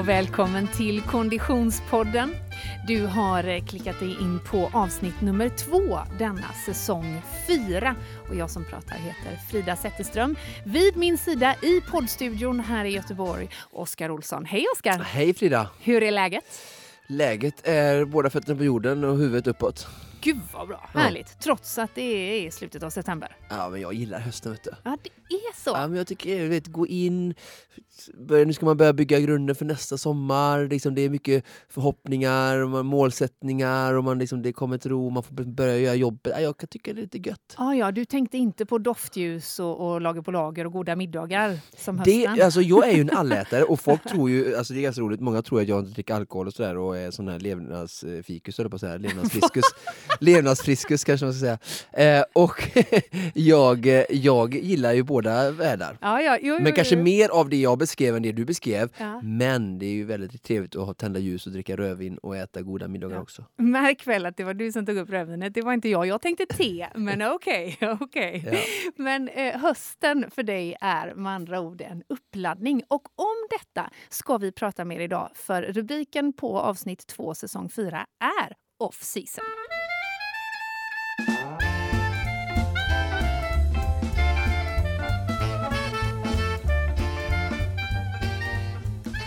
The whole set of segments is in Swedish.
Och välkommen till Konditionspodden. Du har eh, klickat dig in på avsnitt nummer två denna säsong fyra och jag som pratar heter Frida Zetterström. Vid min sida i poddstudion här i Göteborg, Oskar Olsson. Hej Oskar! Hej Frida! Hur är läget? Läget är båda fötterna på jorden och huvudet uppåt. Gud vad bra, Ja. härligt. Trots att det är slutet av september. Ja, men jag gillar hösten vet du. Ja, det är så. Ja, men jag tycker, vet, gå in, börja, nu ska man börja bygga grunden för nästa sommar. Liksom, det är mycket förhoppningar och målsättningar och man liksom, det kommer tro, man får börja göra jobbet. Ja, jag kan tycka det är lite gött. Ja, ja, du tänkte inte på doftljus och, och lager på lager och goda middagar som Det, hösten? alltså, jag är ju en allätare och folk tror ju, alltså det är ganska roligt, många tror att jag inte dricker alkohol och sådär och är sån här levnadsfikus, eller på att säga, levnadsfriskus. Levnadsfriskus kanske man ska säga. Eh, och jag, eh, jag gillar ju båda världar. Ja, ja, jo, jo, Men kanske jo. mer av det jag beskrev än det du beskrev. Ja. Men det är ju väldigt trevligt att ha tända ljus och dricka rödvin och äta goda middagar också. Märk väl att det var du som tog upp rödvinet, det var inte jag. Jag tänkte te, men okej. okej. Ja. Men eh, hösten för dig är med andra ord en uppladdning. Och om detta ska vi prata mer idag, för rubriken på avsnitt 2 säsong 4 är off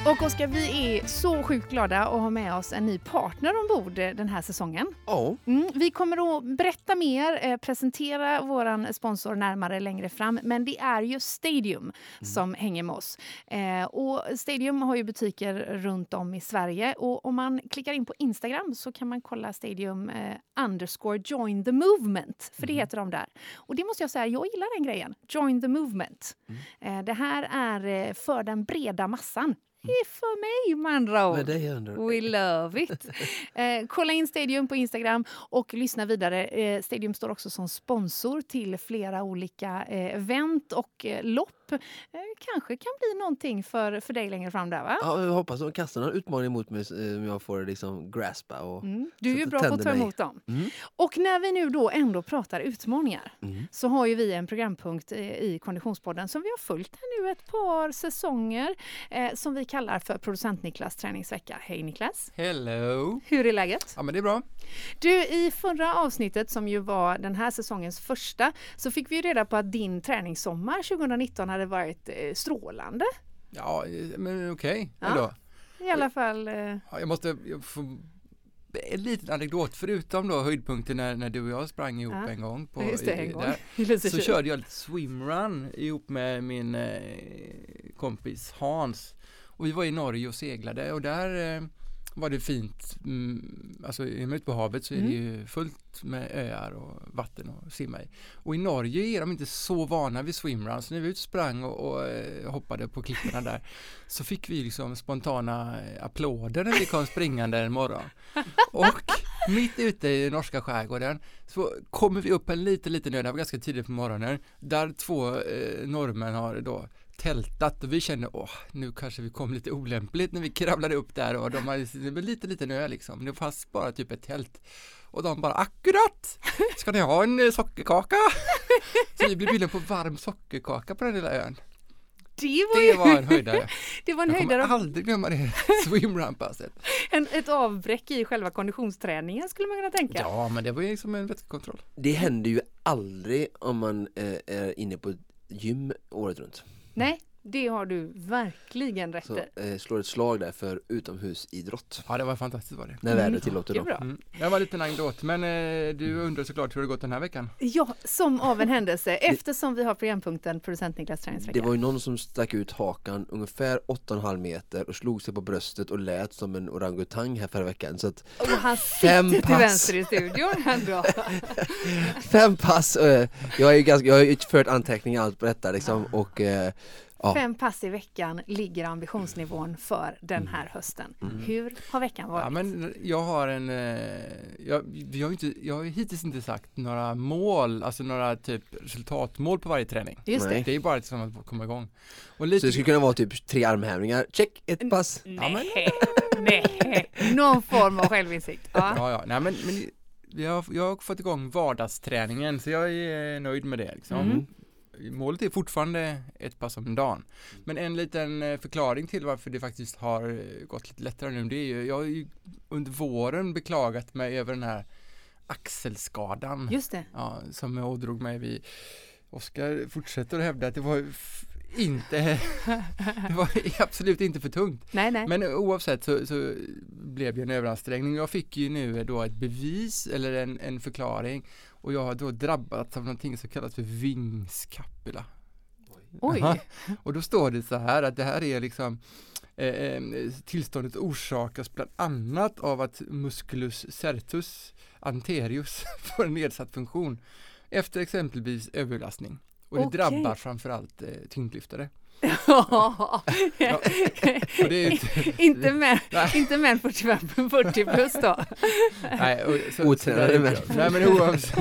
Och Oskar, vi är så sjukt glada att ha med oss en ny partner ombord eh, den här säsongen. Ja, Mm, vi kommer att berätta mer, eh, presentera vår sponsor närmare längre fram. Men det är ju Stadium som hänger med oss. Eh, och Stadium har ju butiker runt om i Sverige. Och om man klickar in på Instagram så kan man kolla Stadium eh, underscore join the movement. För det heter de där. Och det måste jag säga, jag gillar den grejen. Join the movement. Eh, det här är eh, för den breda massan. Är för mig med andra ord. We love it! Eh, kolla in Stadium på Instagram och lyssna vidare. Eh, Stadium står också som sponsor till flera olika eh, event och eh, lopp. Eh, kanske kan bli någonting för, för dig längre fram där, va? Ja, jag hoppas att de kastar någon utmaning mot mig eh, om jag får liksom graspa. Och... Mm. Du är ju bra på att ta mig. emot dem. Mm. Och när vi nu då ändå pratar utmaningar Mm. så har ju vi en programpunkt eh, i Konditionspodden som vi har följt här nu ett par säsonger eh, som vi kallar för Producent Niklas träningsvecka. Hej Niklas! Hello! Hur är läget? Ja men det är bra. Du, i förra avsnittet som ju var den här säsongens första så fick vi ju reda på att din träningssommar 2019 hade varit eh, strålande. Ja eh, men okej Ja. ändå. I alla fall. Eh, Ja, jag måste jag får, en liten anekdot förutom då höjdpunkten när, när du och jag sprang ihop Ja. en gång. På, det, en gång. där, så körde jag lite swimrun ihop med min eh, kompis Hans. Och vi var i Norge och seglade och där eh, var det fint. Mm, alltså är man ute på havet så är det Mm. ju fullt med öar och vatten att simma i. Och i Norge är de inte så vana vid swimrun så när vi och sprang och, och eh, hoppade på klipporna där så fick vi liksom spontana eh, applåder när vi kom springande en morgon. Och mitt ute i norska skärgården så kommer vi upp en liten, liten ö, det var ganska tidigt på morgonen, där två eh, norrmän har då tältat och vi kände åh, nu kanske vi kom lite olämpligt när vi kravlade upp där och de hade det var lite liten ö liksom, det fanns bara typ ett tält och de bara akkurat, ska ni ha en eh, sockerkaka? Så vi blev bjudna på varm sockerkaka på den lilla ön. det var, Det var en höjdare. det var en Jag kommer höjdare, aldrig glömma det swimrun-passet. en, ett avbräck i själva konditionsträningen skulle man kunna tänka. Ja, men det var ju liksom en vätskekontroll. Det händer ju aldrig om man eh, är inne på gym året runt. Nej, det har du verkligen rätt i. eh, slår ett slag där för utomhusidrott. Ja, det var fantastiskt var det. När Mm, vädret tillåter Det är då. bra. Mm. Det var lite en anekdot, men eh, du undrar såklart hur det gått den här veckan. Ja, som av en händelse eftersom vi har programpunkten Producent Niklas träningsvecka. Det var ju någon som stack ut hakan ungefär 8,5 meter och slog sig på bröstet och lät som en orangutang här förra veckan. Så att Och han Fem sitter till pass. vänster i studion ändå. fem pass! eh, Jag har ju ganska, jag har ju fört anteckningar allt på detta liksom och eh, Ja. Fem pass i veckan ligger ambitionsnivån för den här hösten. Hur har veckan varit? Ja, men jag har en, eh, jag, vi har ju inte, jag har hittills inte sagt några mål, alltså några typ resultatmål på varje träning. Just det. Nej. Det är bara liksom att komma igång. Och Så lite, det skulle kunna vara typ tre armhävningar, check, ett pass. Ja, men- Nej, nej. Någon form av självinsikt. Ja. ja, ja, nej men, men jag, har, jag har fått igång vardagsträningen så jag är nöjd med det liksom. Mm. Målet är fortfarande ett pass om dagen. Men en liten eh, förklaring till varför det faktiskt har eh, gått lite lättare nu, det är ju, jag har ju under våren beklagat mig över den här axelskadan. Just det. Ja, som jag ådrog mig vid Oskar fortsätter att hävda att det var inte, det var absolut inte för tungt. Nej, nej. Men oavsett så, så blev det en överansträngning. Jag fick ju nu då ett bevis eller en, en förklaring och jag har då drabbats av någonting som kallas för vingskapula. Oj. Aha. Och då står det så här att det här är liksom eh, tillståndet orsakas bland annat av att musculus sertus anterius får en nedsatt funktion efter exempelvis överbelastning. Och det Okej. drabbar framförallt eh, tyngdlyftare. Ja. Är inte, inte män, Nej. inte män 45, 40 plus då. nej, och, så, Otränade män. Nej men oavsett.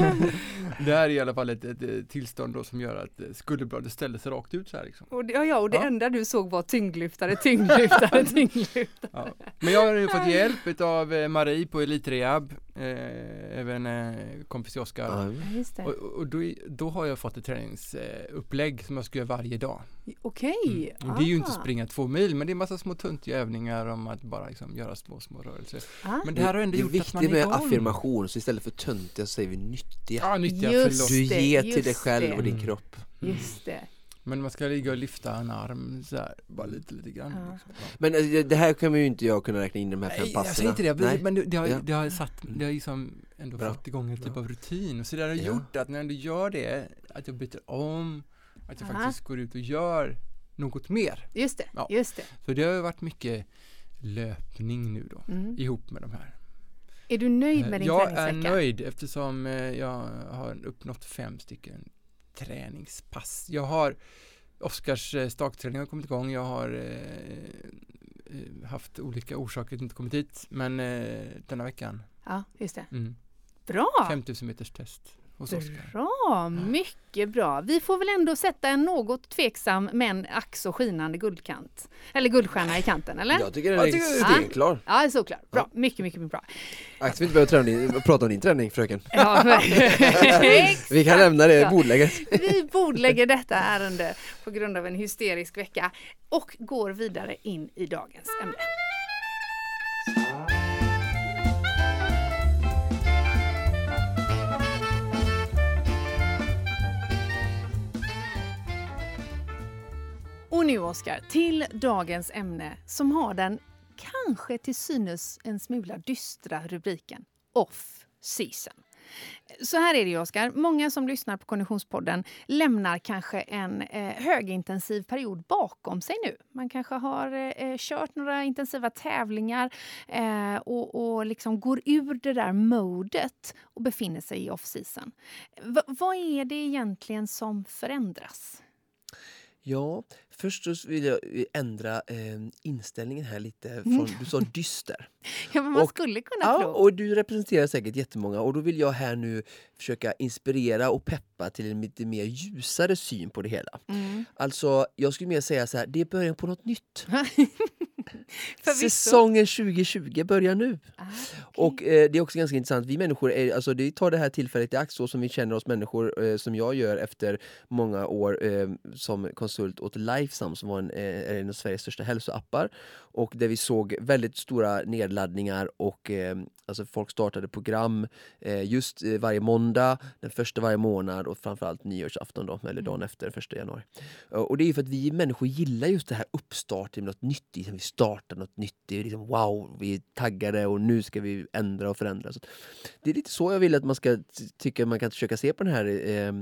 Det här är i alla fall ett, ett, tillstånd då som gör att eh, skulderbladet ställer sig rakt ut så här liksom. Och det, ja, ja, och det Ja. enda du såg var tyngdlyftare, tyngdlyftare, tyngdlyftare. Ja. Men jag har ju fått hjälp av eh, Marie på Elitrehab, eh, även eh, kompis Oskar. Det. Och, och då, då har jag fått ett träningsupplägg som jag ska göra varje dag. Okej. Och det är ju inte Ah. springa två mil, men det är massa små töntiga övningar om att bara liksom göra små, små rörelser. Ah. Men det här har ändå det är gjort att man viktigt är med igång. affirmation, så istället för töntiga så säger vi nyttiga. Ja, nyttiga, Just förlåt. Du ger till dig själv det. och din Mm. kropp. Just det. Men man ska ligga och lyfta en arm så här, bara lite, lite grann. Ja. Liksom. Men eh, det här kommer ju inte jag kunna räkna in i de här fem Nej, jag passen. säger inte det, Nej. men det, det, har, Ja. det har satt, det har liksom ändå Bra. fått igång en typ Bra. av rutin och så det har Ja. gjort att när jag ändå gör det, att jag byter om, att jag Aha. faktiskt går ut och gör något mer. Just det. Ja. Just det. Så det har ju varit mycket löpning nu då, Mm. ihop med de här. Är du nöjd med din jag är träningsvecka? nöjd eftersom eh, jag har uppnått fem stycken träningspass. Jag har Oskars eh, stakträning har kommit igång. Jag har eh, eh, haft olika orsaker att inte kommit hit. Men eh, denna veckan, Ja, just det. mm, Bra! 5000 meters test hos Oskar. Bra, mycket bra. Vi får väl ändå sätta en något tveksam men ack så skinande guldkant. Eller guldstjärna i kanten, eller? Jag tycker den är stenklar. Ja, såklart. Bra, mycket, mycket, mycket bra. Axel vill inte din, prata om din träning fröken. Ja. Vi kan lämna det Ja. bordlägget. Vi bordlägger detta ärende på grund av en hysterisk vecka och går vidare in i dagens ämne. Och nu Oskar, till dagens ämne som har den kanske till synes en smula dystra rubriken Off season. Så här är det ju, Oskar. Många som lyssnar på Konditionspodden lämnar kanske en eh, högintensiv period bakom sig nu. Man kanske har eh, eh kört några intensiva tävlingar eh, och, och liksom går ur det där modet och befinner sig i off-season. Vad är det egentligen som förändras? Ja, först så vill jag ändra eh, inställningen här lite. Från, du sa dyster. Ja, men man Och- skulle kunna Ja, tro. och du representerar säkert jättemånga och då vill jag här nu försöka inspirera och peppa till en lite mer ljusare syn på det hela. Mm. Alltså, jag skulle mer säga så här, det är början på något nytt. Säsongen 2020 börjar nu. Ah, okej. Och eh, det är också ganska intressant, vi människor är, alltså det tar det här tillfället i akt så som vi känner oss människor, eh, som jag gör efter många år eh, som konsult åt Lifesum som var en, eh, är en av Sveriges största hälsoappar. Och där vi såg väldigt stora nedladdningar och eh, alltså folk startade program eh, just eh, varje måndag, den första varje månad och framförallt nyårsafton då, eller dagen efter, första januari. Eh, Och det är för att vi människor gillar just det här uppstarten, något nytt, liksom vi startar något nytt, det är liksom wow, vi är taggade och nu ska vi ändra och förändra. Så det är lite så jag vill att man ska ty- tycka man kan försöka se på den här eh,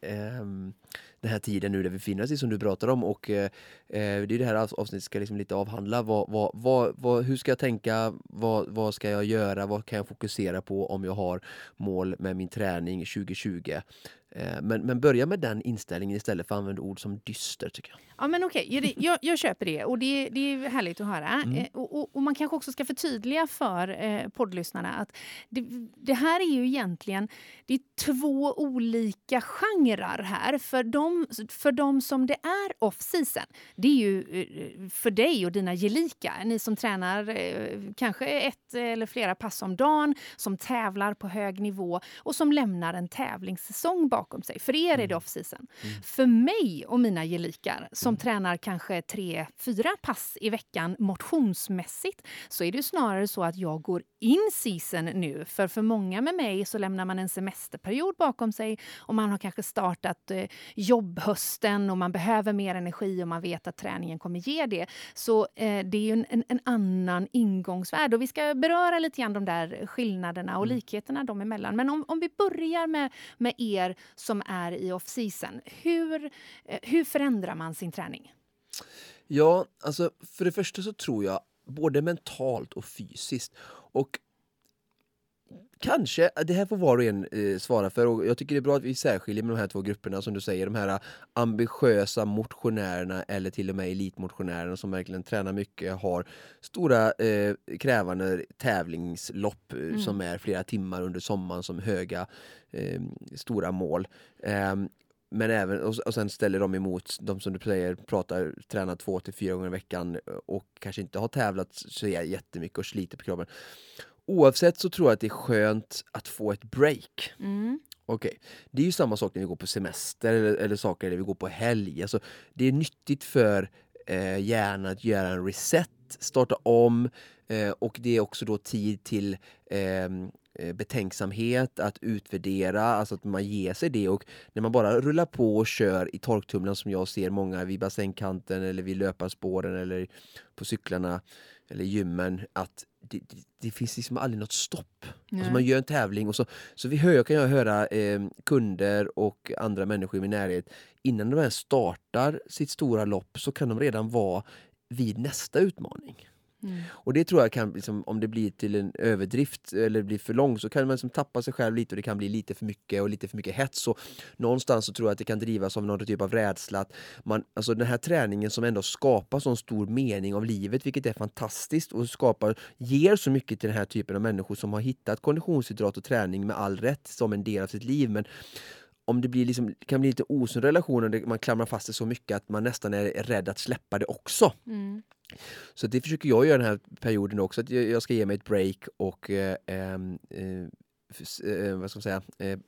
Ehm, den här tiden nu där vi befinner oss i som du pratar om och eh, eh det är det här avsnittet ska liksom lite avhandla. Vad, vad, vad, vad, hur ska jag tänka? Vad, vad ska jag göra? Vad kan jag fokusera på om jag har mål med min träning 2020? Eh, men, men börja med den inställningen istället för att använda ord som dyster tycker jag. Ja, men okej, ja, det- jag, jag köper det och det, det är härligt att höra. Mm. Eh, och, och, och man kanske också ska förtydliga för eh, poddlyssnarna att det, det här är ju egentligen det är två olika genrer här. För de, för de som det är off-season, det är ju eh, för dig och dina gelika, ni som tränar eh, kanske ett eller flera pass om dagen, som tävlar på hög nivå och som lämnar en tävlingssäsong bakom bakom sig. För er är det Mm. off-season. Mm. För mig och mina gelikar som Mm. tränar kanske tre, fyra pass i veckan motionsmässigt så är det snarare så att jag går in season nu. För för många med mig så lämnar man en semesterperiod bakom sig och man har kanske startat eh, jobbhösten och man behöver mer energi och man vet att träningen kommer ge det. Så eh, det är en, en, en annan ingångsvärld och vi ska beröra lite grann de där skillnaderna och Mm. likheterna dem emellan. Men om, om vi börjar med, med er som är i off-season. Hur, eh, hur förändrar man sin träning? Ja, alltså för det första så tror jag både mentalt och fysiskt. Och kanske, det här får var och en eh, svara för och jag tycker det är bra att vi särskiljer med de här två grupperna som du säger, de här ambitiösa motionärerna eller till och med elitmotionärerna som verkligen tränar mycket, har stora eh, krävande tävlingslopp eh, Mm. som är flera timmar under sommaren som höga, eh, stora mål. Ehm, men även, och, och sen ställer de emot de som du säger pratar, tränar två till fyra gånger i veckan eh, och kanske inte har tävlat så jättemycket och sliter på kroppen. Oavsett så tror jag att det är skönt att få ett break. Mm. Okej, det är ju samma sak när vi går på semester eller, eller saker när vi går på helg. Alltså, det är nyttigt för eh, hjärnan att göra en reset, starta om eh, och det är också då tid till ehm, eh, betänksamhet, att utvärdera, alltså att man ger sig det och när man bara rullar på och kör i torktumlaren som jag ser många vid bassängkanten eller vid löparspåren eller på cyklarna eller gymmen att det, det, det finns liksom aldrig något stopp. Alltså man gör en tävling och så, så vi hör, kan jag höra eh, kunder och andra människor i min närhet innan de ens startar sitt stora lopp så kan de redan vara vid nästa utmaning. Mm. Och det tror jag kan, liksom, om det blir till en överdrift eller blir för långt, så kan man liksom tappa sig själv lite och det kan bli lite för mycket och lite för mycket hets. Och någonstans så tror jag att det kan drivas av någon typ av rädsla. Att man, alltså den här träningen som ändå skapar sån stor mening av livet, vilket är fantastiskt och skapar, ger så mycket till den här typen av människor som har hittat konditionsidrott och träning med all rätt som en del av sitt liv. Men om det blir liksom, kan bli lite osund relation och man klamrar fast det så mycket att man nästan är rädd att släppa det också. Mm. Så det försöker jag göra den här perioden också, att jag, ska ge mig ett break och eh, ehm, eh, eh, vad ska man säga, eh,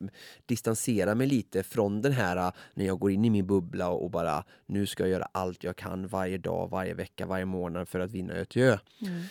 distansera mig lite från den här eh, när jag går in i min bubbla och bara nu ska jag göra allt jag kan varje dag, varje vecka, varje månad för att vinna ÖTÖ. Mm.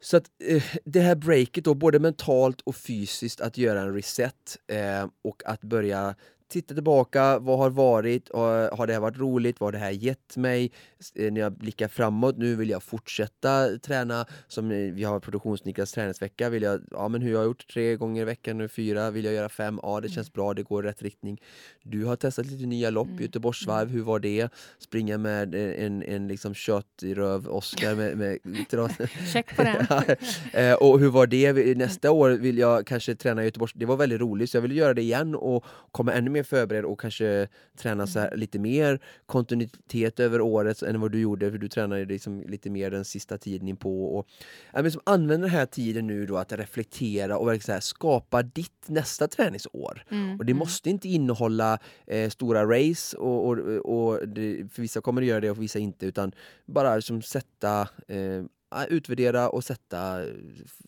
Så att eh, det här breaket då, både mentalt och fysiskt, att göra en reset eh, och att börja titta tillbaka, vad har varit, har det här varit roligt, vad har det här gett mig? Eh, när jag blickar framåt, nu vill jag fortsätta träna, som eh, vi har produktionsniklas träningsvecka, vill jag, ja men hur jag har gjort tre gånger i veckan nu, fyra, vill jag göra fem, ja det känns bra, det går i rätt riktning. Du har testat lite nya lopp, Mm. Göteborgsvarv, hur var det? Springa med eh, en, en liksom kött i röv, Oscar med, med Check på den. Och hur var det? Nästa år vill jag kanske träna i Göteborg. Det var väldigt roligt så jag vill göra det igen och komma ännu mer förberedd och kanske träna så här lite mer kontinuitet över året än vad du gjorde för du tränade liksom lite mer den sista tiden inpå. Och, ja, men som använder den här tiden nu då att reflektera och så här, skapa ditt nästa träningsår. Mm. Och det mm. måste inte innehålla eh, stora race och, och, och det, för vissa kommer det göra det och för vissa inte utan bara liksom sätta eh, utvärdera och sätta eh,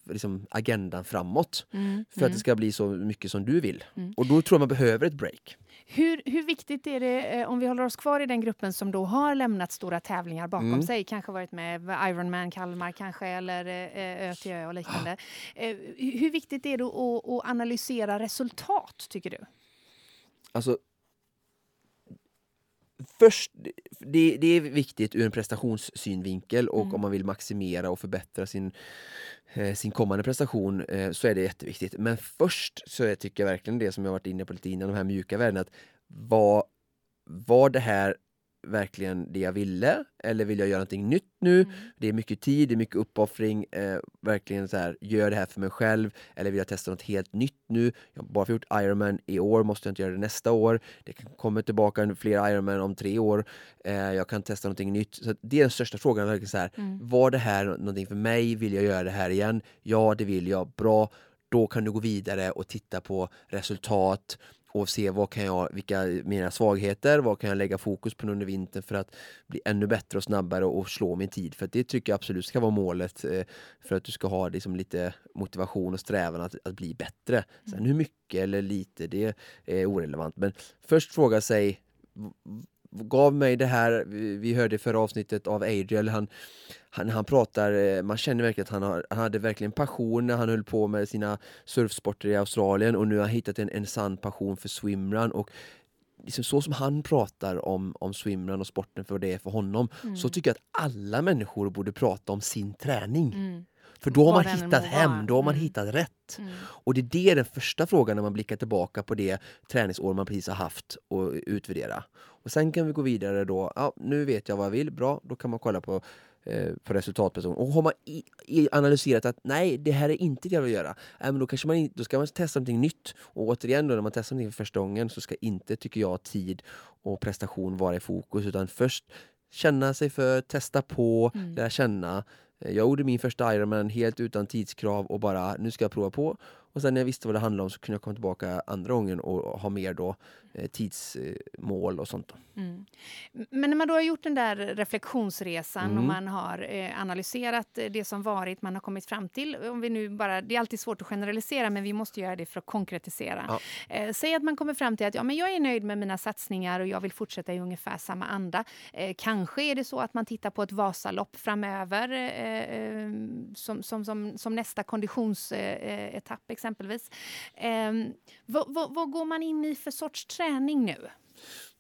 liksom, agendan framåt Mm. för att mm. det ska bli så mycket som du vill. Mm. Och då tror jag man behöver ett break. Hur, hur viktigt är det, eh, om vi håller oss kvar i den gruppen som då har lämnat stora tävlingar bakom Mm. sig, kanske varit med Ironman Kalmar kanske, eller eh, ÖTÖ och liknande. Eh, hur hur viktigt är det att, att analysera resultat, tycker du? Alltså, först, det, det är viktigt ur en prestationssynvinkel och Mm. om man vill maximera och förbättra sin, eh, sin kommande prestation eh, så är det jätteviktigt. Men först så är, tycker jag verkligen det som jag varit inne på lite innan, de här mjuka värdena, att var, var det här verkligen det jag ville? Eller vill jag göra någonting nytt nu? Mm. Det är mycket tid, det är mycket uppoffring. Eh, verkligen så här, gör det här för mig själv. Eller vill jag testa något helt nytt nu? Jag har bara gjort Ironman i år, måste jag inte göra det nästa år. Det komma tillbaka fler Ironman om tre år. Eh, jag kan testa någonting nytt. Så det är den största frågan. Verkligen så här, Mm. Var det här någonting för mig? Vill jag göra det här igen? Ja, det vill jag. Bra. Då kan du gå vidare och titta på resultat och se vad kan jag, vilka mina svagheter, vad kan jag lägga fokus på under vintern för att bli ännu bättre och snabbare och slå min tid. För det tycker jag absolut ska vara målet eh, för att du ska ha liksom lite motivation och strävan att, att bli bättre. Sen hur mycket eller lite, det är orelevant. Men först fråga sig gav mig det här, vi hörde i förra avsnittet av Adriel, han, han, han pratar, eh, man känner verkligen att han, har, han hade verkligen passion när han höll på med sina surfsporter i Australien och nu har han hittat en, en sann passion för swimrun och liksom så som han pratar om, om swimrun och sporten för vad det är för honom mm. så tycker jag att alla människor borde prata om sin träning. Mm. För då har man hittat hem, då har man mm. hittat rätt. Mm. Och det är det den första frågan när man blickar tillbaka på det träningsår man precis har haft och utvärdera. Och sen kan vi gå vidare då, ja, nu vet jag vad jag vill, bra, då kan man kolla på eh, på resultatperson. Och har man i, i analyserat att nej, det här är inte det jag vill göra, äh, men då, kanske man, då ska man testa någonting nytt. Och återigen, då, när man testar någonting för första gången så ska inte, tycker jag, tid och prestation vara i fokus, utan först känna sig för, testa på, mm. lära känna. Eh, jag gjorde min första Ironman helt utan tidskrav och bara nu ska jag prova på. Och sen när jag visste vad det handlade om så kunde jag komma tillbaka andra gången och ha mer då tidsmål och sånt. Mm. Men när man då har gjort den där reflektionsresan mm. och man har eh, analyserat det som varit, man har kommit fram till, om vi nu bara, det är alltid svårt att generalisera men vi måste göra det för att konkretisera. Ja. Eh, säg att man kommer fram till att ja, men jag är nöjd med mina satsningar och jag vill fortsätta i ungefär samma anda. Eh, kanske är det så att man tittar på ett Vasalopp framöver eh, eh, som, som, som, som, nästa konditionsetapp exempelvis. Eh, vad, vad, vad, går man in i för sorts träning nu?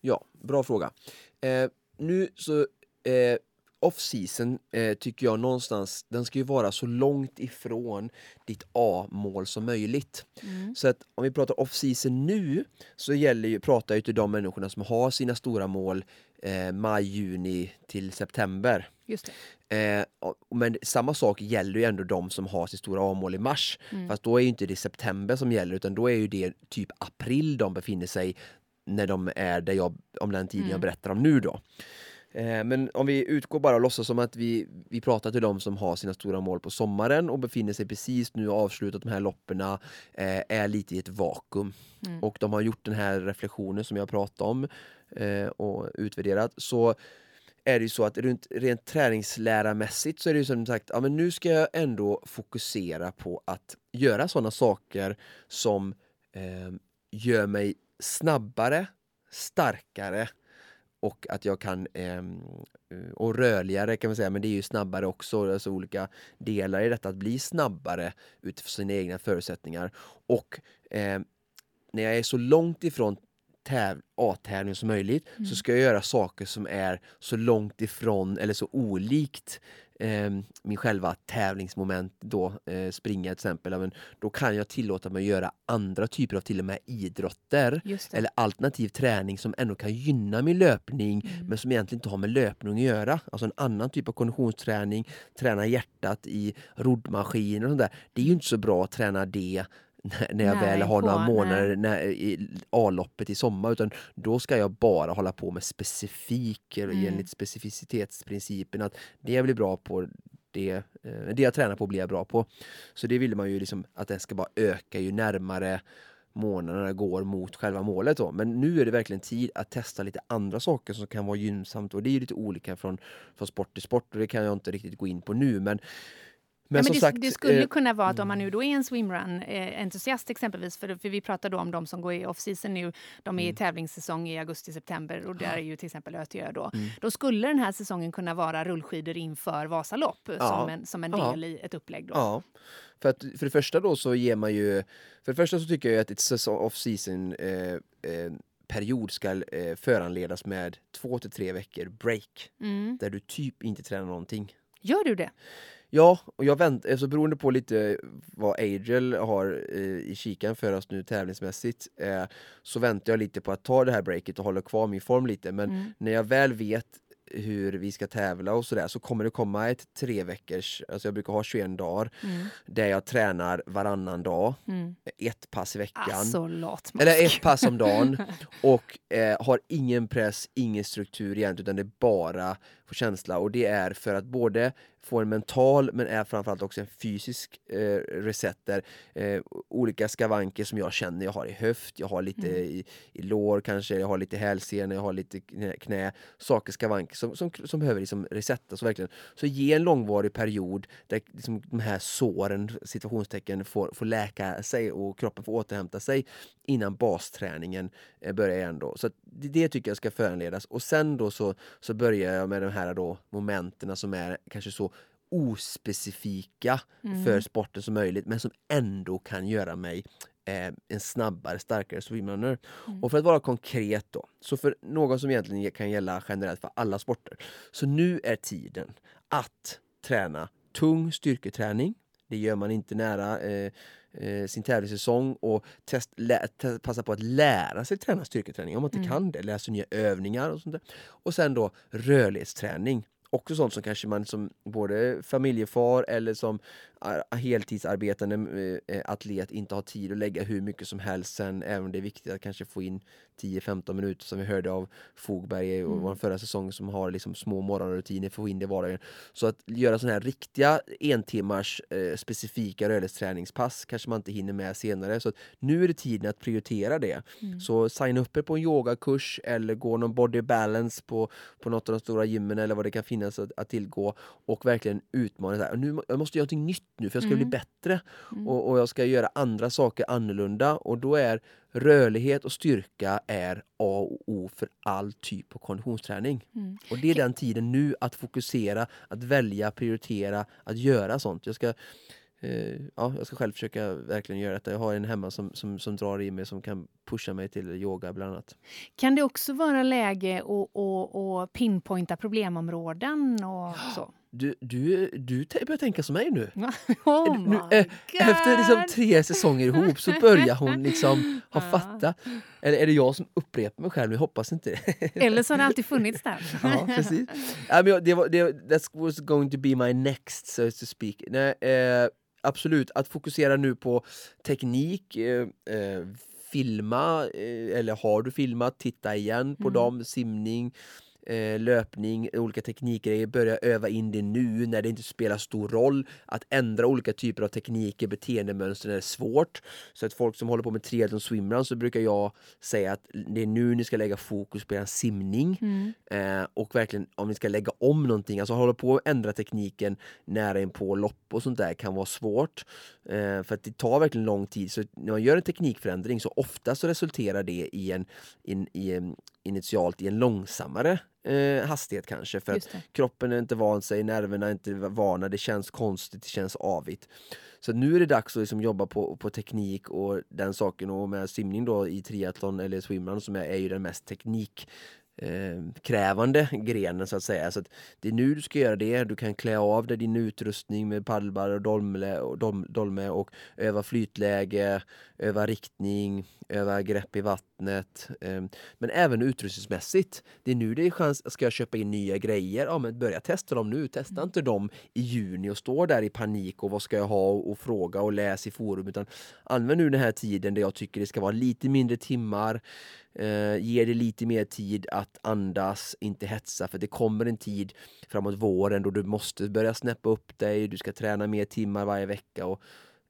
Ja, bra fråga. Eh, nu så eh, off-season eh, tycker jag någonstans, den ska ju vara så långt ifrån ditt A-mål som möjligt. Mm. Så att om vi pratar off-season nu så gäller ju, pratar jag till de människorna som har sina stora mål eh, maj, juni till september. Just eh, men samma sak gäller ju ändå de som har sitt stora A-mål i mars. Mm. Fast då är ju inte det september som gäller utan då är ju det typ april de befinner sig när de är där jag, om den tiden mm. jag berättar om nu då. Eh, men om vi utgår bara och låtsas som att vi, vi pratar till de som har sina stora mål på sommaren och befinner sig precis nu och avslutat de här loppen, eh, är lite i ett vakuum. Mm. Och de har gjort den här reflektionen som jag pratade om eh, och utvärderat. Så är det ju så att runt, rent träningslärarmässigt så är det ju som sagt, ja men nu ska jag ändå fokusera på att göra sådana saker som eh, gör mig snabbare, starkare och att jag kan, eh, och rörligare kan man säga, men det är ju snabbare också, alltså olika delar i detta, att bli snabbare utifrån sina egna förutsättningar. Och eh, när jag är så långt ifrån A-tävling som möjligt mm. så ska jag göra saker som är så långt ifrån eller så olikt eh, min själva tävlingsmoment då, eh, springa till exempel, men då kan jag tillåta mig att göra andra typer av till och med idrotter eller alternativ träning som ändå kan gynna min löpning mm. men som egentligen inte har med löpning att göra. Alltså en annan typ av konditionsträning, träna hjärtat i roddmaskiner och sånt där. Det är ju inte så bra att träna det när jag nej, väl har några månader när, i A-loppet i sommar utan då ska jag bara hålla på med specifik, mm. enligt specificitetsprincipen att det jag blir bra på det, eh, det jag tränar på blir jag bra på. Så det vill man ju liksom att det ska bara öka ju närmare månaderna går mot själva målet. Då. Men nu är det verkligen tid att testa lite andra saker som kan vara gynnsamt och det är lite olika från, från sport till sport och det kan jag inte riktigt gå in på nu. Men men, ja, men det, sagt, det, skulle eh, kunna vara att om man nu då är en swimrun-entusiast eh, exempelvis, för, för vi pratar då om de som går i off-season nu, de är i mm. tävlingssäsong i augusti-september och där är ju till exempel Ötjö då. Mm. Då skulle den här säsongen kunna vara rullskidor inför Vasalopp ja. som, en, som en del ja. i ett upplägg. Då. Ja. För, att, för det första då så ger man ju, för det första så tycker jag att ett off-season eh, eh, period ska eh, föranledas med två till tre veckor break. Mm. Där du typ inte tränar någonting. Gör du det? Ja, och jag väntar, alltså beroende på lite vad Agel har eh, i kikan för oss nu tävlingsmässigt eh, så väntar jag lite på att ta det här breaket och hålla kvar min form lite men mm. när jag väl vet hur vi ska tävla och sådär så kommer det komma ett tre veckors, alltså jag brukar ha 21 dagar mm. där jag tränar varannan dag, mm. ett pass i veckan. Alltså, eller ett pass om dagen och eh, har ingen press, ingen struktur egentligen utan det är bara få känsla och det är för att både få en mental men är framförallt också en fysisk eh, reset där eh, olika skavanker som jag känner, jag har i höft, jag har lite mm. i, i lår kanske, jag har lite hälsenor, jag har lite knä, knä saker, skavanker som, som, som behöver liksom resettas. Verkligen. Så ge en långvarig period där liksom de här såren, situationstecken, får, får läka sig och kroppen får återhämta sig innan basträningen eh, börjar igen. Då. Så det, det, tycker jag ska föranledas och sen då så, så börjar jag med de här då momenten som är kanske så ospecifika mm. för sporten som möjligt men som ändå kan göra mig eh, en snabbare, starkare swimrunner. Mm. Och för att vara konkret då, så för någon som egentligen kan gälla generellt för alla sporter. Så nu är tiden att träna tung styrketräning. Det gör man inte nära eh, eh, sin tävlingssäsong och test, lä, test, passa på att lära sig träna styrketräning om man inte mm. kan det. Läsa nya övningar och sånt där. Och sen då rörlighetsträning också sånt som kanske man som både familjefar eller som heltidsarbetande eh, eh, atlet inte har tid att lägga hur mycket som helst sen, även om det är viktigt att kanske få in 10-15 minuter som vi hörde av Fogberg och mm. förra säsongen som har liksom små morgonrutiner för att få in det i vardagen. Så att göra sådana här riktiga en timmars eh, specifika rörlighetsträningspass kanske man inte hinner med senare. Så att nu är det tiden att prioritera det. Mm. Så signa upp er på en yogakurs eller gå någon body balance på, på något av de stora gymmen eller vad det kan finnas att, att tillgå och verkligen utmana det här. Nu, jag måste göra någonting nytt nu för jag ska mm. bli bättre mm. och, och, jag ska göra andra saker annorlunda och då är rörlighet och styrka är A och O för all typ av konditionsträning. Mm. Och det är den tiden nu att fokusera, att välja, prioritera, att göra sånt. Jag ska ja, jag ska själv försöka verkligen göra detta. Jag har en hemma som, som, som drar i mig som kan pusha mig till yoga bland annat. Kan det också vara läge att, att, att pinpointa problemområden och så? Du, du, du börjar tänka som mig nu. Oh nu äh, efter liksom tre säsonger ihop så börjar hon liksom ha fattat. Eller är det jag som upprepar mig själv? Jag hoppas inte Eller så har det alltid funnits där. ja, precis. Ja, men det var, det, that was going to be my next, so to speak. Nej, eh, absolut, att fokusera nu på teknik, eh, eh, filma, eh, eller har du filmat, titta igen på mm. dem, simning, löpning, olika teknikgrejer, börja öva in det nu när det inte spelar stor roll. Att ändra olika typer av tekniker, beteendemönster är svårt. Så att folk som håller på med triathlon swimrun så brukar jag säga att det är nu ni ska lägga fokus på er simning. Mm. Eh, och verkligen om ni ska lägga om någonting, alltså hålla på att ändra tekniken nära in på lopp och sånt där kan vara svårt. Eh, för att det tar verkligen lång tid. Så när man gör en teknikförändring så ofta så resulterar det i en, in, i en initialt i en långsammare eh, hastighet kanske för att kroppen är inte van sig, nerverna är inte vana, det känns konstigt, det känns avigt. Så nu är det dags att liksom jobba på, på teknik och den saken och med simning då i triathlon eller swimrun som är, är ju den mest teknik eh, krävande grenen så att säga. Så att det är nu du ska göra det. Du kan klä av dig din utrustning med paddlar och dolme och, dol, dolme och öva flytläge, öva riktning, öva grepp i vattnet. Eh, men även utrustningsmässigt. Det är nu det är chans, ska jag köpa in nya grejer? Ja men börja testa dem nu. Testa mm. inte dem i juni och stå där i panik och vad ska jag ha och, fråga och läs i forum utan använd nu den här tiden där jag tycker det ska vara lite mindre timmar eh, ger det lite mer tid att andas, inte hetsa för det kommer en tid framåt våren då du måste börja snäppa upp dig, du ska träna mer timmar varje vecka och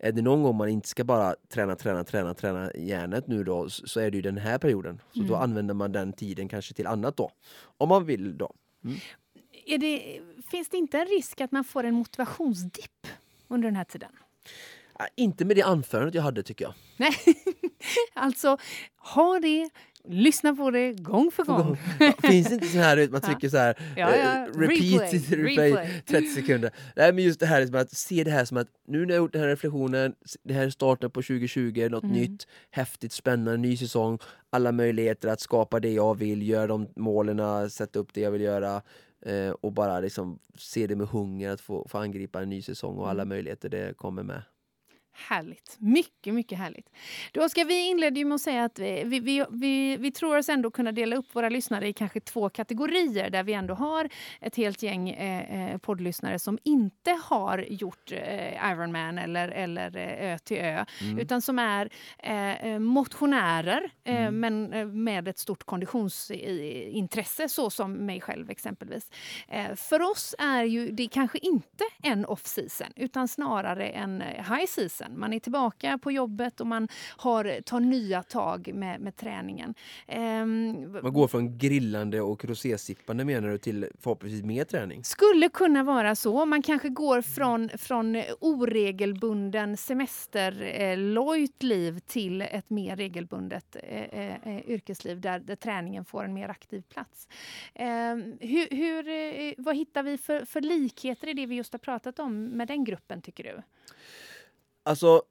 är det någon gång man inte ska bara träna, träna, träna, träna hjärnet nu då så är det ju den här perioden. Så mm. då använder man den tiden kanske till annat då. Om man vill då. Mm. Det, finns det inte en risk att man får en motivationsdipp under den här tiden? Inte med det anförandet jag hade tycker jag. Nej, alltså ha det Lyssna på det gång för gång. Ja, finns det inte så här man trycker så här ja, ja. Uh, repeat, replay, replay, 30 sekunder. Nej men just det här att se det här som att nu när jag gjort den här reflektionen, det här är starten på 2020, något mm. nytt, häftigt, spännande, ny säsong, alla möjligheter att skapa det jag vill, göra de målen, sätta upp det jag vill göra eh, och bara liksom se det med hunger att få, få angripa en ny säsong och alla mm. möjligheter det kommer med. Härligt. Mycket, mycket härligt. Då ska vi inledde ju med att säga att vi, vi, vi, vi, tror oss ändå kunna dela upp våra lyssnare i kanske två kategorier där vi ändå har ett helt gäng eh, eh poddlyssnare som inte har gjort eh, Ironman eller, eller eh, Ö till Ö mm. utan som är eh, eh motionärer mm. men med ett stort konditionsintresse så som mig själv exempelvis. för oss är ju det kanske inte en off-season utan snarare en high season igen. Man är tillbaka på jobbet och man har, tar nya tag med, med träningen. Um, man går från grillande och rosésippande menar du till förhoppningsvis mer träning? Skulle kunna vara så. Man kanske går från, från oregelbunden semesterlojt liv till ett mer regelbundet eh, eh, yrkesliv där, där träningen får en mer aktiv plats. Eh, hur, hur, eh, vad hittar vi för, för likheter i det vi just har pratat om med den gruppen tycker du? Alltså,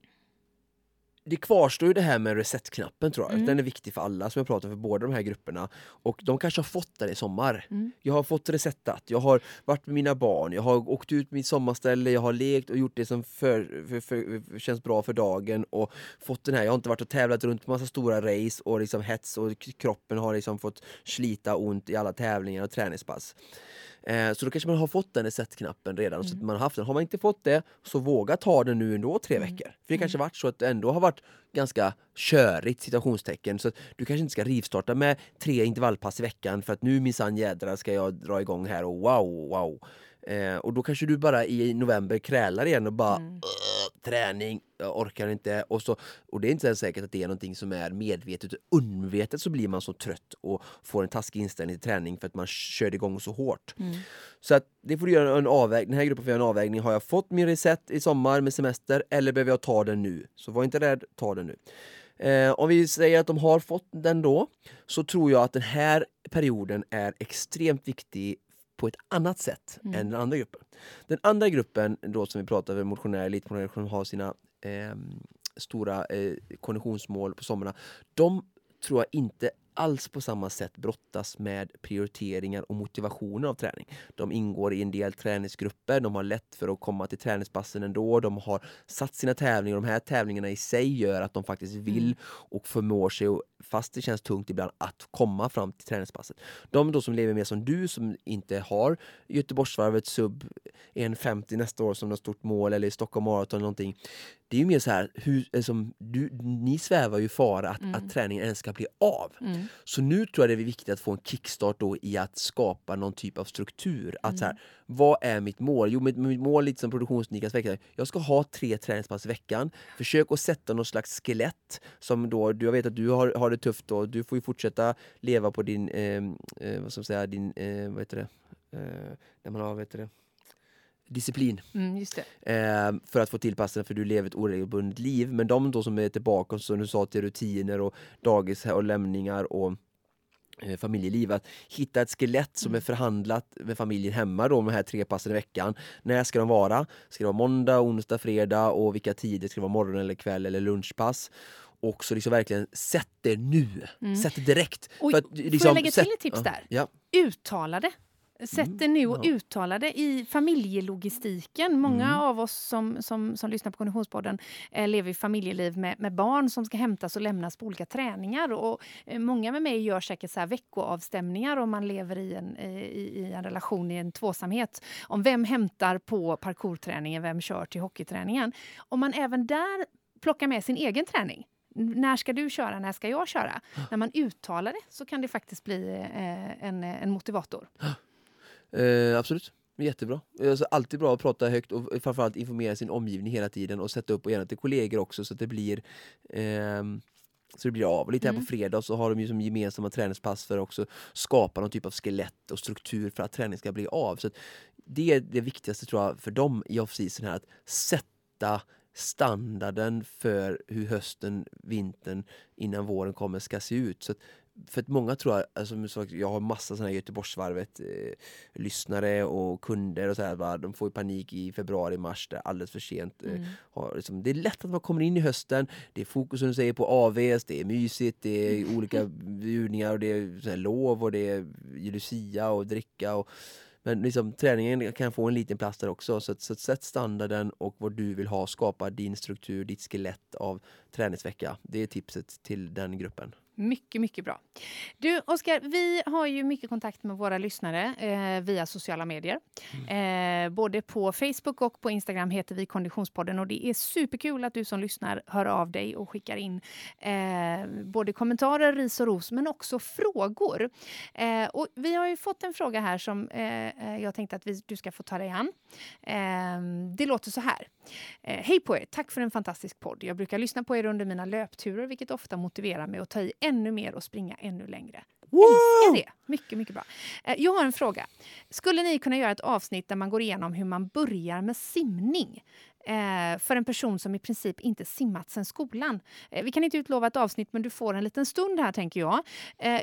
det kvarstår ju det här med reset-knappen tror jag. Mm. Den är viktig för alla som jag pratar för båda de här grupperna. Och de kanske har fått den i sommar. Mm. Jag har fått resetat, jag har varit med mina barn, jag har åkt ut mitt sommarställe, jag har lekt och gjort det som för, för, för, känns bra för dagen och fått den här, jag har inte varit och tävlat runt på massa stora race och liksom hets och kroppen har liksom fått slita ont i alla tävlingar och träningspass. Eh, så då kanske man har fått den reset-knappen redan. Mm. Så man har, haft den. har man inte fått det, så våga ta den nu ändå tre mm. veckor. För det kanske mm. varit så att det ändå har varit ganska körigt situationstecken. Så att du kanske inte ska rivstarta med tre intervallpass i veckan för att nu minsann jädrar ska jag dra igång här och wow, wow. Eh, och då kanske du bara i november krälar igen och bara mm. Träning, jag orkar inte. Och, så, och det är inte ens säkert att det är någonting som är medvetet. Undermedvetet så blir man så trött och får en taskig inställning till träning för att man körde igång så hårt. Mm. Så att det får du göra en avvägning. Den här gruppen får göra en avvägning. Har jag fått min reset i sommar med semester eller behöver jag ta den nu? Så var inte rädd, ta den nu. Eh, om vi säger att de har fått den då, så tror jag att den här perioden är extremt viktig på ett annat sätt mm. än den andra gruppen. Den andra gruppen då som vi pratar om, motionärer, elitmotionärer som har sina eh, stora eh, konditionsmål på somrarna. De tror jag inte alls på samma sätt brottas med prioriteringar och motivationer av träning. De ingår i en del träningsgrupper, de har lätt för att komma till träningspassen ändå, de har satt sina tävlingar, de här tävlingarna i sig gör att de faktiskt vill mm. och förmår sig, fast det känns tungt ibland, att komma fram till träningspasset. De då som lever mer som du, som inte har Göteborgsvarvet sub 1.50 nästa år som något stort mål eller Stockholm Marathon eller någonting det är ju mer så här, hur, liksom, du, ni svävar ju fara att, mm. att träningen ens ska bli av. Mm. Så nu tror jag det är viktigt att få en kickstart då i att skapa någon typ av struktur. Att mm. så här. Vad är mitt mål? Jo, mitt, mitt mål lite som produktionsnikas vecka. Jag ska ha tre träningspass i veckan. Försök att sätta något slags skelett som då, jag vet att du har, har det tufft då. Du får ju fortsätta leva på din, eh, eh, vad ska man säga, din, eh, vad heter det? Eh, när man har, vad heter det? disciplin. Mm, eh, för att få till passen för du lever ett oregelbundet liv. Men de då som är tillbaka, som du sa, till rutiner och dagis och lämningar och familjeliv. Att hitta ett skelett som är mm. förhandlat med familjen hemma då, de här tre passen i veckan. När ska de vara? Ska det vara måndag, onsdag, fredag och vilka tider? Ska det vara morgon eller kväll eller lunchpass? och så liksom verkligen sätt det nu. Mm. Sätt det direkt. Och, för att, liksom, får jag lägga till ett tips där? Ja. Uttala det. Sätt mm, nu och ja. uttala det i familjelogistiken. Många mm. av oss som, som, som lyssnar på Konditionspodden eh, lever i familjeliv med, med barn som ska hämtas och lämnas på olika träningar. Och, eh, många med mig gör säkert så här veckoavstämningar om man lever i en, i, i, en relation, i en tvåsamhet. Om vem hämtar på parkourträningen, vem kör till hockeyträningen. Om man även där plockar med sin egen träning när ska du köra, när ska jag köra? När man uttalar det så kan det faktiskt bli eh, en, en motivator. Eh, absolut. Jättebra. Alltså, alltid bra att prata högt och framförallt informera sin omgivning hela tiden och sätta upp och gärna till kollegor också så att det blir eh, så det blir av. lite här mm. på fredag så har de ju som gemensamma träningspass för att också skapa någon typ av skelett och struktur för att träning ska bli av. Så Det är det viktigaste tror jag för dem i off-season här, att sätta standarden för hur hösten, vintern innan våren kommer ska se ut. Så för att många tror jag, alltså, jag har massa sådana här Göteborgsvarvet eh, lyssnare och kunder och så här, bara, de får panik i februari, mars, det är alldeles för sent. Eh, mm. har, liksom, det är lätt att man kommer in i hösten, det är fokus som du säger på AVs, det är mysigt, det är olika bjudningar och det är så här, lov och det är Lucia och dricka och Men liksom, träningen kan få en liten plats där också. Så, så sätt standarden och vad du vill ha. Skapa din struktur, ditt skelett av träningsvecka. Det är tipset till den gruppen. Mycket, mycket bra. Du, Oskar, vi har ju mycket kontakt med våra lyssnare eh, via sociala medier. Mm. Eh, både på Facebook och på Instagram heter vi Konditionspodden och det är superkul att du som lyssnar hör av dig och skickar in eh, både kommentarer, ris och ros, men också frågor. Eh, och vi har ju fått en fråga här som eh, eh, jag tänkte att vi, du ska få ta dig an. det låter så här. Hej på er! Tack för en fantastisk podd. Jag brukar lyssna på er under mina löpturer, vilket ofta motiverar mig att ta i ännu mer och springa ännu längre. Wow! Älskar det! Mycket, mycket bra. Eh, jag har en fråga. Skulle ni kunna göra ett avsnitt där man går igenom hur man börjar med simning? Eh, för en person som i princip inte simmat sedan skolan. Eh, vi kan inte utlova ett avsnitt, men du får en liten stund här, tänker jag.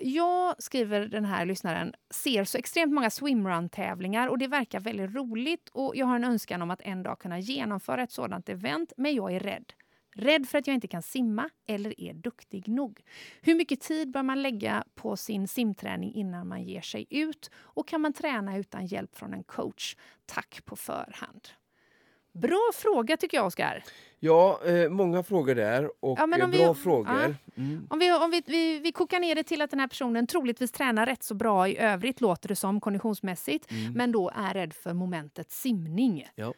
Jag, skriver den här lyssnaren, ser så extremt många swimrun-tävlingar och det verkar väldigt roligt och jag har en önskan om att en dag kunna genomföra ett sådant event, men jag är rädd. Rädd för att jag inte kan simma eller är duktig nog. Hur mycket tid bör man lägga på sin simträning innan man ger sig ut? Och kan man träna utan hjälp från en coach? Tack på förhand. Bra fråga tycker jag, Oskar. Ja, eh, många frågor där och ja, bra vi, frågor. Ja. Mm. Om, vi, om vi, vi, vi kokar ner det till att den här personen troligtvis tränar rätt så bra i övrigt, låter det som konditionsmässigt, mm. men då är rädd för momentet simning. Ja.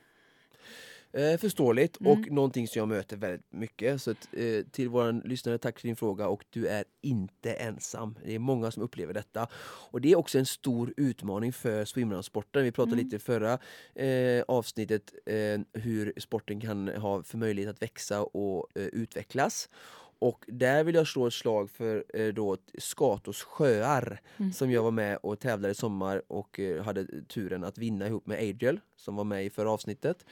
Eh, förståeligt mm. och någonting som jag möter väldigt mycket. Så att, eh, till våra lyssnare, tack för din fråga och du är inte ensam. Det är många som upplever detta. Och det är också en stor utmaning för swimrunsporten. Vi pratade mm. lite i förra eh, avsnittet eh, hur sporten kan ha för möjlighet att växa och eh, utvecklas. Och där vill jag slå ett slag för eh, då Skatos sjöar mm. som jag var med och tävlade i sommar och eh, hade turen att vinna ihop med Adriel som var med i förra avsnittet.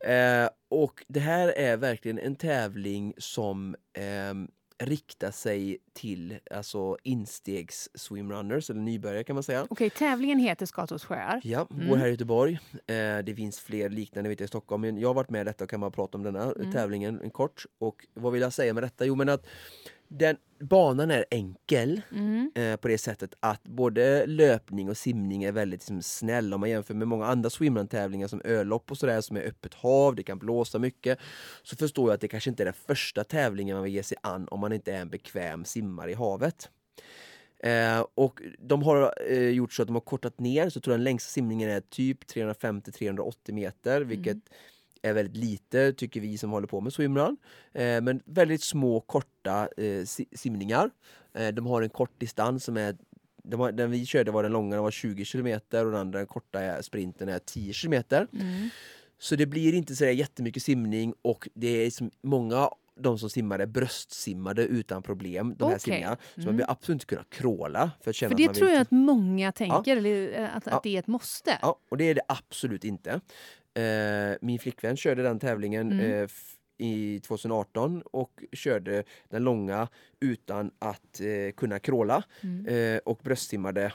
Eh, och det här är verkligen en tävling som eh, riktar sig till alltså instegs swimrunners eller nybörjare kan man säga. Okej, tävlingen heter Skatås sjöar. Ja, mm. går här i Göteborg. Eh, det finns fler liknande vet jag, i Stockholm men jag har varit med i detta och kan bara prata om denna mm. tävlingen en kort. Och vad vill jag säga med detta? Jo men att den, banan är enkel mm. eh, på det sättet att både löpning och simning är väldigt liksom, snäll om man jämför med många andra swimrun-tävlingar som ölopp och sådär som är öppet hav, det kan blåsa mycket. Så förstår jag att det kanske inte är den första tävlingen man vill ge sig an om man inte är en bekväm simmare i havet. Eh, och de har eh, gjort så att de har kortat ner, så tror jag den längsta simningen är typ 350-380 meter, vilket mm är väldigt lite, tycker vi som håller på med swimrun. Eh, men väldigt små, korta eh, simningar. Eh, de har en kort distans som är de har, den vi körde var den långa, den var 20 km och den andra den korta sprinten är 10 km. Mm. Så det blir inte så jättemycket simning och det är liksom många de som simmar är bröstsimmade utan problem, de okay. här simningarna. Så mm. man vill absolut inte kunna kråla. För, att känna för det att tror vill... jag att många tänker, ja. att, att ja. det är ett måste. Ja, och det är det absolut inte. Eh, min flickvän körde den tävlingen mm. eh, i 2018 och körde den långa utan att eh, kunna kråla mm. Och bröstsimmade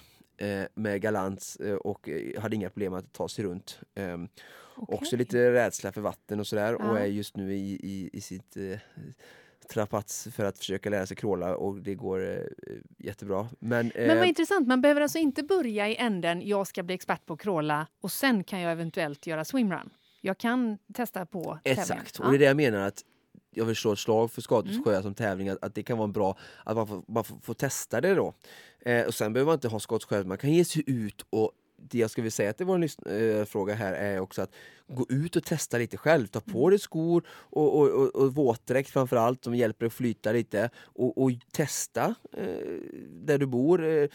med galans och hade inga problem att ta sig runt. Okay. Också lite rädsla för vatten och sådär ja. och är just nu i, i, i sitt trapats för att försöka lära sig kråla och det går eh, jättebra. Men, eh, Men vad intressant, man behöver alltså inte börja i änden jag ska bli expert på att kråla och sen kan jag eventuellt göra swimrun. Jag kan testa på Exakt, och det är det jag menar att jag vill slå ett slag för Skadus mm. som tävling, att, att, det kan vara bra att man får, man får, får testa det då. Eh, och sen behöver man inte ha Skadus man kan ge sig ut och det jag skulle vilja säga till vår äh, fråga här är också att gå ut och testa lite själv. Ta på mm. dig skor och, och, och, och våtdräkt framförallt som hjälper dig att flyta lite och, och testa eh, där du bor. Eh,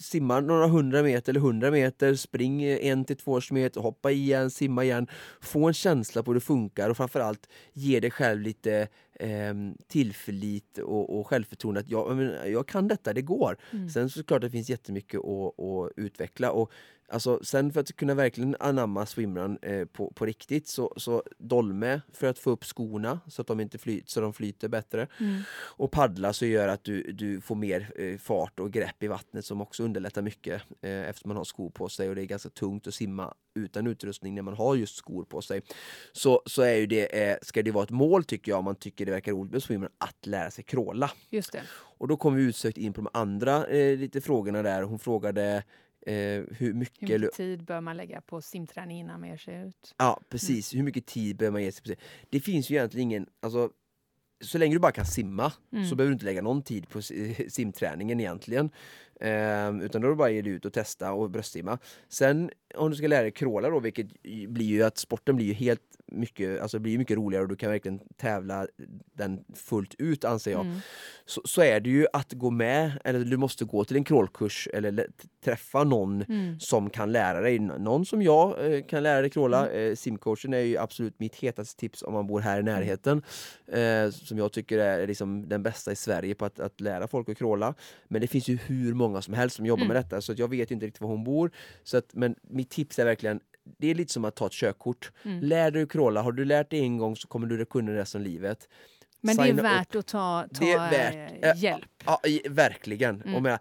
simma några hundra meter eller hundra meter, spring en till två kilometer, hoppa igen, simma igen. Få en känsla på hur det funkar och framförallt ge dig själv lite eh, tillförlit och, och självförtroende att jag, jag kan detta, det går. Mm. Sen såklart det finns jättemycket att, att utveckla och Alltså, sen för att kunna verkligen anamma swimrun eh, på, på riktigt så, så dolme för att få upp skorna så att de inte flyter, så de flyter bättre. Mm. Och paddla så gör att du, du får mer eh, fart och grepp i vattnet som också underlättar mycket eh, eftersom man har skor på sig och det är ganska tungt att simma utan utrustning när man har just skor på sig. Så, så är ju det, eh, ska det vara ett mål tycker jag om man tycker det verkar roligt med swimrun att lära sig kråla. Just det. Och då kommer vi utsökt in på de andra eh, lite frågorna där. Hon frågade eh, hur mycket... Hur mycket tid bör man lägga på simträning innan man ger sig ut? Ja, precis. Hur mycket tid behöver man ge sig på det? Finns ju egentligen ingen... Alltså, så länge du bara kan simma Mm. så behöver du inte lägga någon tid på si- simträningen egentligen. Ehm, utan då är det bara att ge dig ut och testa och bröstsimma. Sen om du ska lära dig crawla då, vilket blir ju att sporten blir ju helt mycket, alltså blir mycket roligare och du kan verkligen tävla den fullt ut anser jag. Mm. Så, så är det ju att gå med, eller du måste gå till en crawlkurs eller träffa någon Mm. som kan lära dig. Någon som jag eh, kan lära dig crawla. Eh, simcoachen är ju absolut mitt hetaste tips om man bor här i närheten. Eh, som jag tycker är liksom den bästa i Sverige på att, att lära folk att crawla. Men det finns ju hur många som helst som jobbar Mm. med detta så jag vet inte riktigt var hon bor. Så att, men mitt tips är verkligen det är lite som att ta ett körkort. Mm. Lär dig att crawla. Har du lärt dig en gång så kommer du kunna det resten av livet. Men det är Signa upp. värt att ta, ta Det är värt, eh, hjälp. Ja, verkligen. Mm. Och med,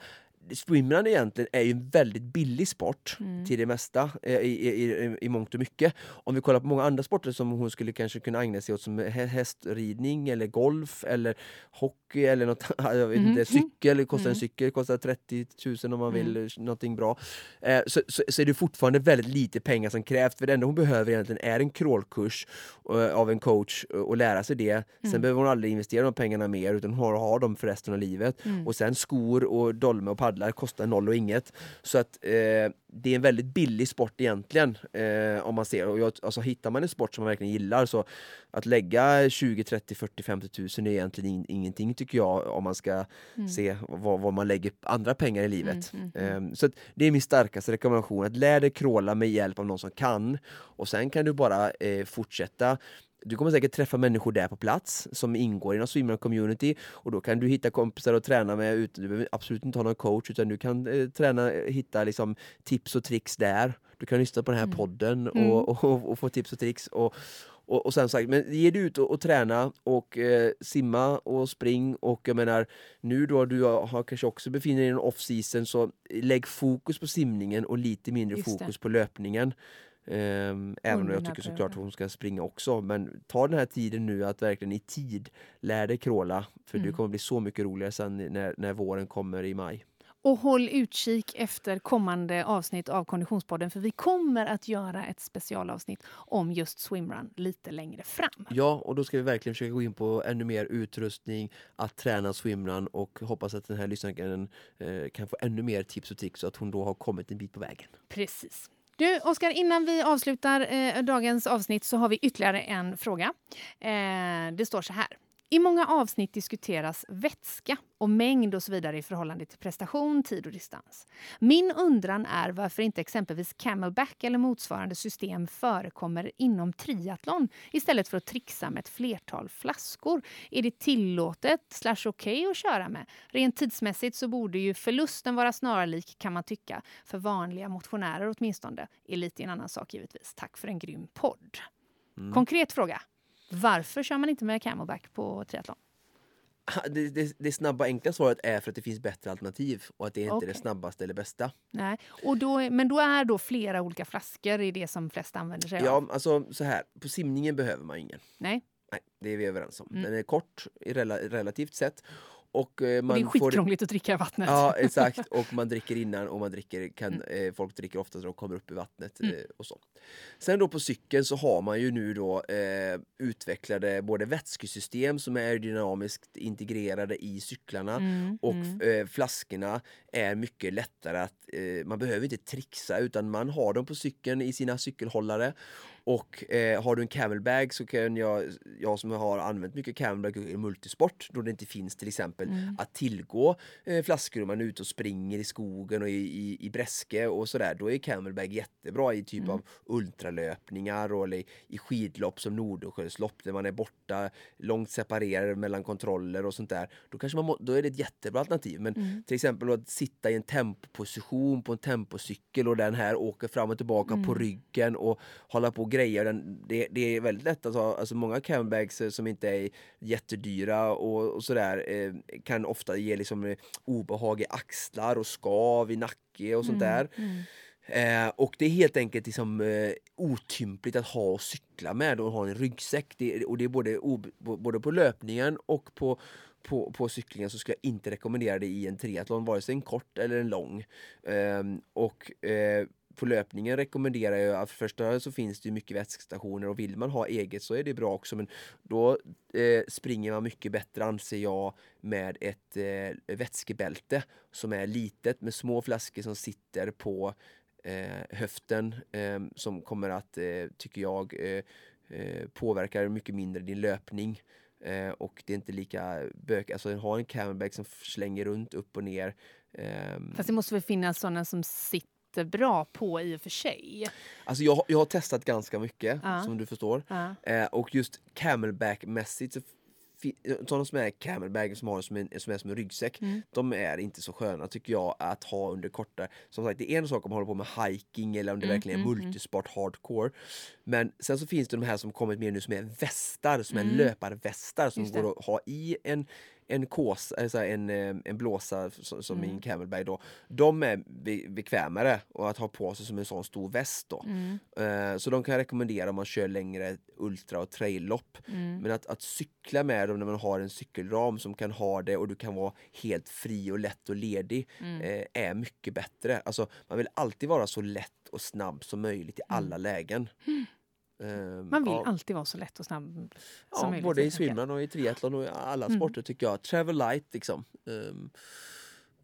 swimrun egentligen är ju en väldigt billig sport Mm. till det mesta eh, i, i, i, i mångt och mycket. Om vi kollar på många andra sporter som hon skulle kanske kunna ägna sig åt som hä- hästridning eller golf eller hockey eller något jag vet Mhm. inte, cykel, kostar Mm. en cykel kostar 30 000 om man vill eh, någonting bra. Eh, så, så, så är det fortfarande väldigt lite pengar som krävs för det enda hon behöver egentligen är en crawlkurs eh, av en coach och lära sig det. Sen Mm. behöver hon aldrig investera de pengarna mer utan hon har, har dem för resten av livet. Mm. Och sen skor och dolme och paddlar kostar noll och inget. Så att eh, det är en väldigt billig sport egentligen. Eh, om man ser. Och jag, alltså, hittar man en sport som man verkligen gillar så att lägga 20, 30, 40, 50 tusen är egentligen in, ingenting tycker jag om man ska Mm. se vad, vad man lägger andra pengar i livet. Mm, mm. Eh, så det är min starkaste rekommendation, att lära dig crawla med hjälp av någon som kan. Och sen kan du bara eh, fortsätta du kommer säkert träffa människor där på plats som ingår i någon swimrun community och då kan du hitta kompisar att träna med. Utan, du behöver absolut inte ha någon coach utan du kan eh, träna, hitta liksom, tips och tricks där. Du kan lyssna på den här Mm. podden Mm. och, och, och få tips och tricks. Och, och, och sen sagt, men ge dig ut och, och träna och eh, simma och spring och jag menar nu då du har, kanske också befinner dig i en off-season så lägg fokus på simningen och lite mindre Just det. fokus på löpningen. Ehm, även om jag tycker såklart att hon ska springa också. Men ta den här tiden nu att verkligen i tid lära dig crawla. För Mm. det kommer bli så mycket roligare sen när, när våren kommer i maj. Och håll utkik efter kommande avsnitt av Konditionspodden för vi kommer att göra ett specialavsnitt om just swimrun lite längre fram. Ja, och då ska vi verkligen försöka gå in på ännu mer utrustning, att träna swimrun och hoppas att den här lyssnaren eh, kan få ännu mer tips och tricks så att hon då har kommit en bit på vägen. Precis. Du, Oskar, innan vi avslutar eh, dagens avsnitt så har vi ytterligare en fråga. Eh, det står så här. I många avsnitt diskuteras vätska och mängd och så vidare i förhållande till prestation, tid och distans. Min undran är varför inte exempelvis camelback eller motsvarande system förekommer inom triathlon istället för att trixa med ett flertal flaskor. Är det tillåtet slash okej att köra med? Rent tidsmässigt så borde ju förlusten vara snarlik kan man tycka, för vanliga motionärer åtminstone. Elit är en annan sak givetvis. Tack för en grym podd. Mm. Konkret fråga. Varför kör man inte med camelback på triathlon? Det, det, det snabba enkla svaret är för att det finns bättre alternativ och att det inte är det snabbaste eller bästa. Nej. Och då, men då är då flera olika flaskor i det som flest använder sig av? Ja, alltså så här, på simningen behöver man ingen. Nej. Nej, det är vi överens om. Mm. Den är kort i rela, relativt sett. Och, eh, Och man det är får skitkrångligt att dricka vattnet. Ja, exakt. Och man dricker innan och man dricker, kan, eh, folk dricker ofta när de kommer upp i vattnet. Mm. Eh, och så. Sen då på cykeln så har man ju nu då eh, utvecklade både vätskesystem som är aerodynamiskt integrerade i cyklarna Mm, och mm. eh, flaskorna är mycket lättare att, eh, man behöver inte trixa utan man har dem på cykeln i sina cykelhållare. Och eh, har du en camelbag så kan jag, jag som har använt mycket camelbag i multisport då det inte finns till exempel Mm. att tillgå eh, flaskor om man är ute och springer i skogen och i, i, i bräske och sådär. Då är camelbag jättebra i typ Mm. av ultralöpningar och eller i, i skidlopp som Nordsjölopp där man är borta långt separerad mellan kontroller och sånt där. Då, kanske man må, då är det ett jättebra alternativ. Men Mm. till exempel att sitta i en tempoposition på en tempocykel och den här åker fram och tillbaka på Mm. ryggen och hålla på greja. Den, det, det är väldigt lätt att ha, alltså många camelbags eh, som inte är jättedyra och, och sådär eh, kan ofta ge liksom eh, obehag i axlar och skav i nacke och sånt där. Mm. Eh, och det är helt enkelt liksom, eh, otympligt att ha och cykla med och ha en ryggsäck. Det, och det är både, både på löpningen och på, på, på cyklingen så skulle jag inte rekommendera det i en triathlon, vare sig en kort eller en lång. Eh, och eh, på löpningen rekommenderar jag, att för första så finns det mycket vätskestationer och vill man ha eget så är det bra också men då eh, springer man mycket bättre anser jag med ett eh, vätskebälte som är litet med små flaskor som sitter på eh, höften eh, som kommer att, eh, tycker jag, eh, eh påverkar mycket mindre din löpning. Eh, och det är inte lika bök, alltså ha en camelback som slänger runt upp och ner. Ehm. Fast det måste väl finnas sådana som sitter bra på i och för sig? Alltså jag, jag har testat ganska mycket uh. som du förstår. Uh. och just camelback-mässigt så sådana som är camelbag som har som, en, som är som en ryggsäck, mm. de är inte så sköna tycker jag att ha under korta. Som sagt, det är en sak om man håller på med hiking eller om det mm, verkligen är mm, mm. multisport hardcore. Men sen så finns det de här som kommit mer nu som är västar, som är mm. löparvästar som går att ha i en en kås, alltså en, eh, en blåsa som mm. i en camelbag då, de är bekvämare och att ha på sig som en sån stor väst då. Mm. Uh, så de kan jag rekommendera om man kör längre ultra och traillopp. Mm. Men att, att cykla med dem när man har en cykelram som kan ha det och du kan vara helt fri och lätt och ledig uh, är mycket bättre. Alltså man vill alltid vara så lätt och snabb som möjligt i mm. alla lägen. Ehm, Man vill ja. alltid vara så lätt och snabb som ja, möjligt. Både i swimrun och i triathlon och i alla mm. sporter tycker jag. Travel light liksom. Um,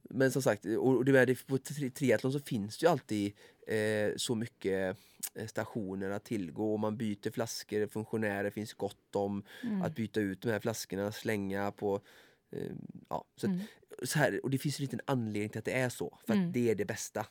men som sagt, och det med, på triathlon så finns det ju alltid eh, så mycket eh, stationer att tillgå och man byter flaskor, funktionärer finns gott om mm. att byta ut de här flaskorna, slänga på eh, ja, så, att, mm. så här, och det finns en liten anledning till att det är så, för att mm. det är det bästa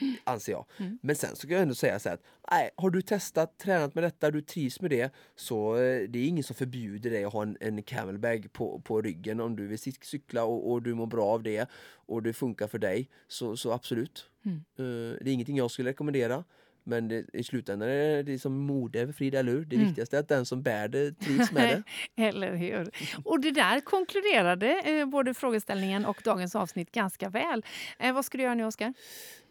anser jag. Mm. Men sen så kan jag ändå säga så här att nej, har du testat, tränat med detta, du trivs med det så eh, det är ingen som förbjuder dig att ha en, en camelbag på, på ryggen om du vill cykla och, och, du mår bra av det och det funkar för dig så, så absolut. Mm. Uh, det är ingenting jag skulle rekommendera. Men det, i slutändan är det som mode Frida, eller hur? Det mm. viktigaste är att den som bär det trivs med det. eller hur? Och det där konkluderade eh, både frågeställningen och dagens avsnitt ganska väl. Eh, vad ska du göra nu, Oskar?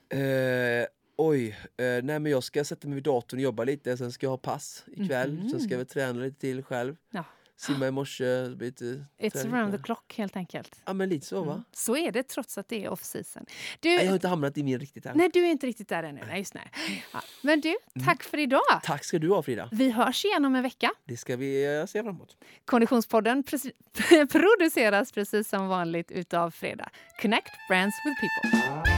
Eh, oj, eh, nej men jag ska sätta mig vid datorn och jobba lite, sen ska jag ha pass ikväll, mm. sen ska jag väl träna lite till själv. Ja. Simma i morse. Lite It's around the clock helt enkelt. Ja men lite så va? Mm. Så är det trots att det är off season. Du, nej, jag har inte hamnat i min riktigt än. Nej du är inte riktigt där ännu. Nej, just nej. Ja. Men du, mm. tack för idag. Tack ska du ha Frida. Vi hörs igen om en vecka. Det ska vi uh, se fram emot. Konditionspodden produceras precis som vanligt utav Fredag. Connect Brands with People.